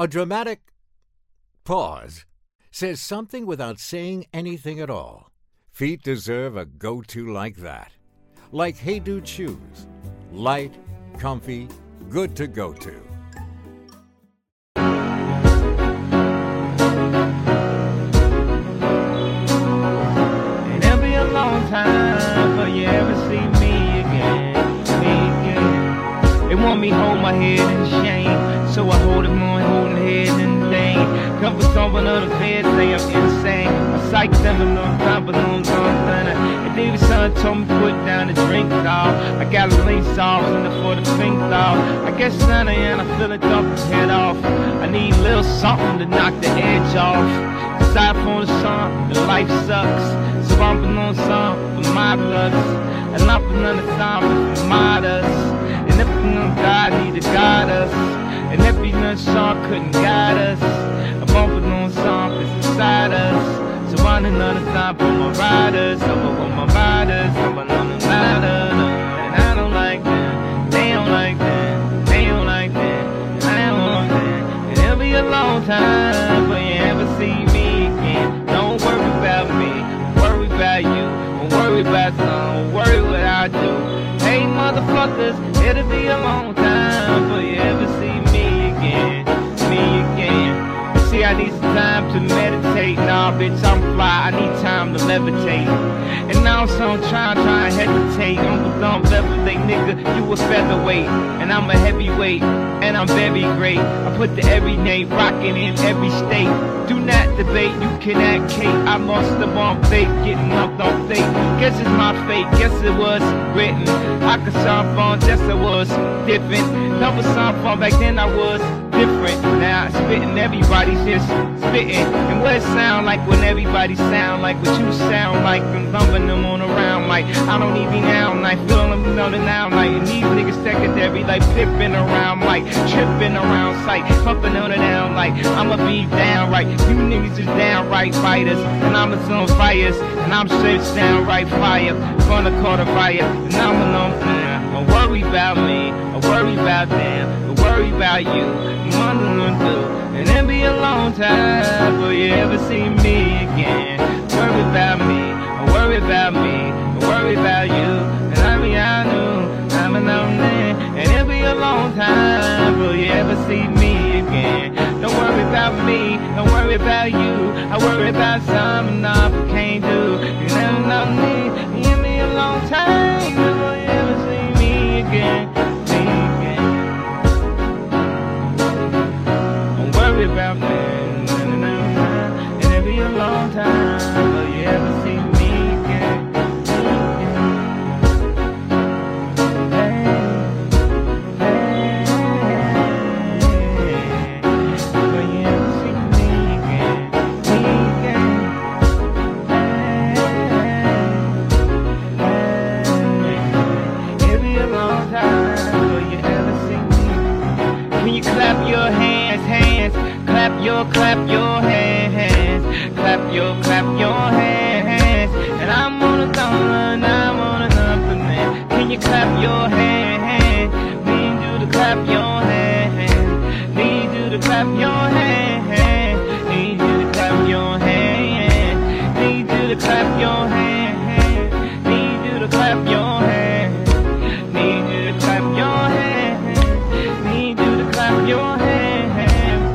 A dramatic pause says something without saying anything at all. Feet deserve a go to like that. Like Hey Dude shoes. Light, comfy, good to go to. Me hold my head on the bed, say I'm insane. I psych them and on top balloons on thunder. And David son told me put down the drink, dog. I got a link sauce in the for the pink dog. I guess Santa and I feel it dump his head off. I need a little something to knock the edge off. Aside from the song, the life sucks. So I'm on some for my bloods. And I'm of time for my us. And if you know God need to guide us. And if you know song couldn't guide us. On inside us. So I'm another time for my riders. I'm for my riders. I'm another rider. And I don't like them. They don't like them. They don't like. And I don't want. And it'll be a long time before you ever see me again. Don't worry about me, worry about you. Don't worry about some, worry what I do. Hey motherfuckers, it'll be a long time before you ever see me again, me again. See, I need some time to meditate. Bitch, I'm fly. I need time to levitate. And now so I'm trying, trying to hesitate. Uncle Dump levitate, nigga. You a featherweight, and I'm a heavyweight, and I'm very great. I put the everyday rocking in every state. Do not debate, you can act Kate. I must have on fake, getting up on fake. Guess it's my fate, guess it was written. I could sound fun, just it was different. Number sound fun back then I was different. Now spitting, everybody's just spitting. And what it sound like when everybody sound like what you sound like. I'm thumping them on around like I don't even now like feeling them know the now like and these niggas secondary like flipping around like tripping around sight, pumping on it down like I'ma be downright. You niggas just downright fighters, and I'm a some fires, and I'm straight downright fire. Gonna call the fire, and I'm alone. Don't worry about me, don't worry about them, worry about you. Gonna do, and it'll be a long time before you ever see me again. Worry about me, worry about me, worry about you. And I mean I knew I'm alone and it'll be a long time before you ever see me again. Don't worry about me, don't worry about you. I worry about something I can't do. You never know me, it'll be a long time before you ever see me again. Clap your hands? Need you to clap your hands. Need you to clap your hands. Need you to clap your hands. Need you to clap your hands. Need you to clap your hands. Need you to clap your hands. Need you to clap your hands.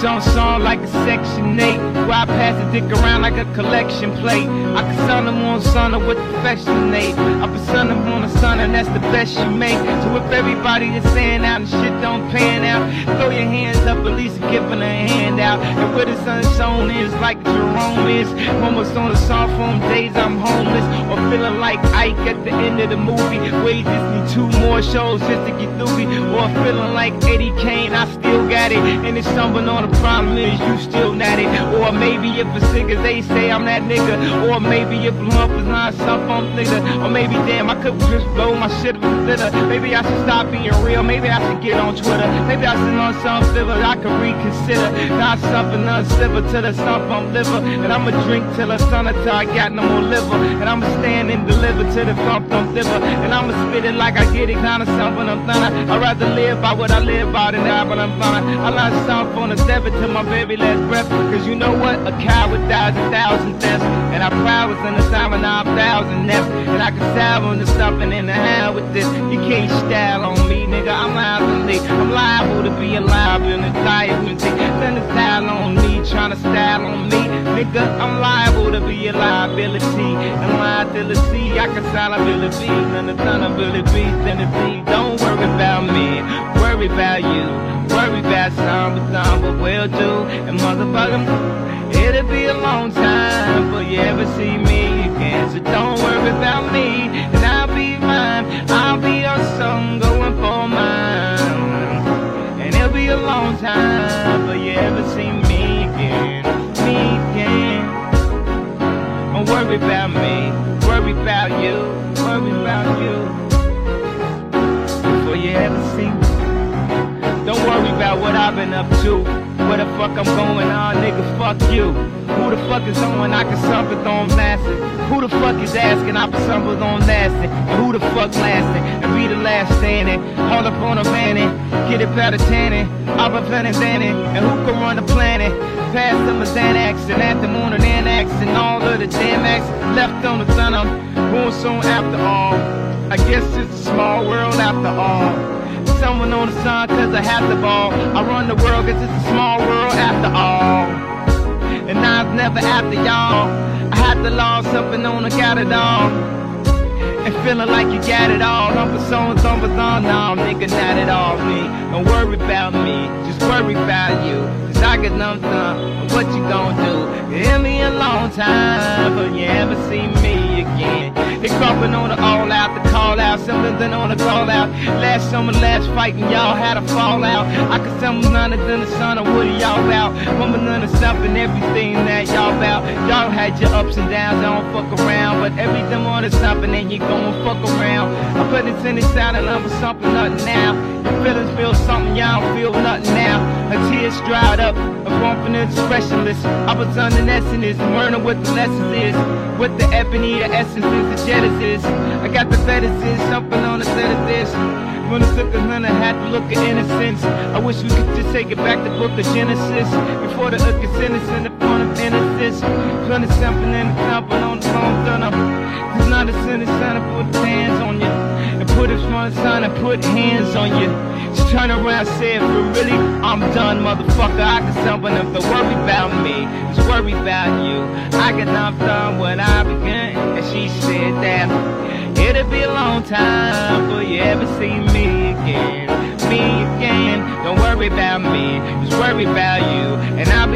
Song song like a section 8 Where I pass the dick around like a collection plate. I can son them on son with affectionate I son them on a son and that's the best you make. So if everybody is saying out and shit don't pan out Throw your hands up at least giving a hand out And where the sun shone is like Jerome is. Almost on the song from days I'm homeless Or feeling like Ike at the end of the movie. You just need two more shows just to get through me Or feeling like Eddie Kane, I still got it. And it's someone on the problem is you still not it. Or maybe if a as they say I'm that nigga Or maybe if lump is not something I'm Or maybe damn I could just blow my shit with glitter Maybe I should stop being real, maybe I should get on Twitter Maybe I should on some flavor I can reconsider. Not something uncivil till the stump I'm liver. And I'ma drink till the sun until I got no more liver. And I'ma stand and deliver till the thump don't liver. And I'ma spit it like I get it, kinda something I'm thunder. I'd rather live by what I live by than die when I'm thunder. I learned something on the seven till my very last breath. Cause you know what? A coward a thousand deaths. And I was in the time and I'm thousand nests. And I can stab on the stuffing in the hand with this. You can't style on me, nigga. I'm liable. I'm liable to be alive in the diamond. Then the style on me, trying to style on me. Nigga, I'm liable to be a liability. And liability, I can style ability. None of none ability, then it be. Don't worry about me, worry about you. Worry about some, but some, but will do. And motherfucker, it'll be a long time before you ever see me again. So don't worry about me, and I'll be mine. I'll be your son going for mine. And it'll be a long time before you ever see me again. Me again. Don't worry about me, worry about you, worry about you. What I've been up to. Where the fuck I'm going on, nigga, fuck you. Who the fuck is on? I can something on massive. Who the fuck is asking? I can something on lasting. And who the fuck lasting? And be the last standing. Hold up on a vanity. Get it better tanning. I've been planning Danny. And who can run the planet? Past them a Xanax and at the moon and Annex and all of the acts left on the sun. I'm soon after all. I guess it's a small world after all someone on the sun cause I have the ball. I run the world cause it's a small world after all. And I was never after y'all. I had to law something on I got it all. And feeling like you got it all. I'm for so and so for so. No, nigga, not at all me. Don't worry about me, just worry about you. Cause I got nothing done. What you gonna do? It'll be a long time, but you ever see me again. They crumping on the all out, the call out, than on the call out. Last summer, last fight, and y'all had a fallout. I could tell none of the son of what y'all about. Woman, none of something, everything that y'all about. Had your ups and downs, I don't fuck around. But everything on is something, and then you gon' fuck around. I put it in the sound and I'm something, nothing now. Your feelings feel something, y'all don't feel nothing now. Her tears dried up, a confidence specialist. I was under lesson is learning what the lessons is. What the ebony, the essence is, the genesis. I got the fetishes, something on the set of this. When the took a hundred, had to look at innocence. I wish we could just take it back to book of Genesis. Before the hook is innocent, the point of innocence. Plenty something in the thumping on the phone, up. There's not a sin, it's time to put hands on you. And put it front sign and put hands on you. Just turn around, say it for really, I'm done, motherfucker. I can something if to worry about me. Just worry about you. I got enough done when I began. And she said that it'll be a long time before you ever see me again. Me again. Don't worry about me, just worry about you. And I'll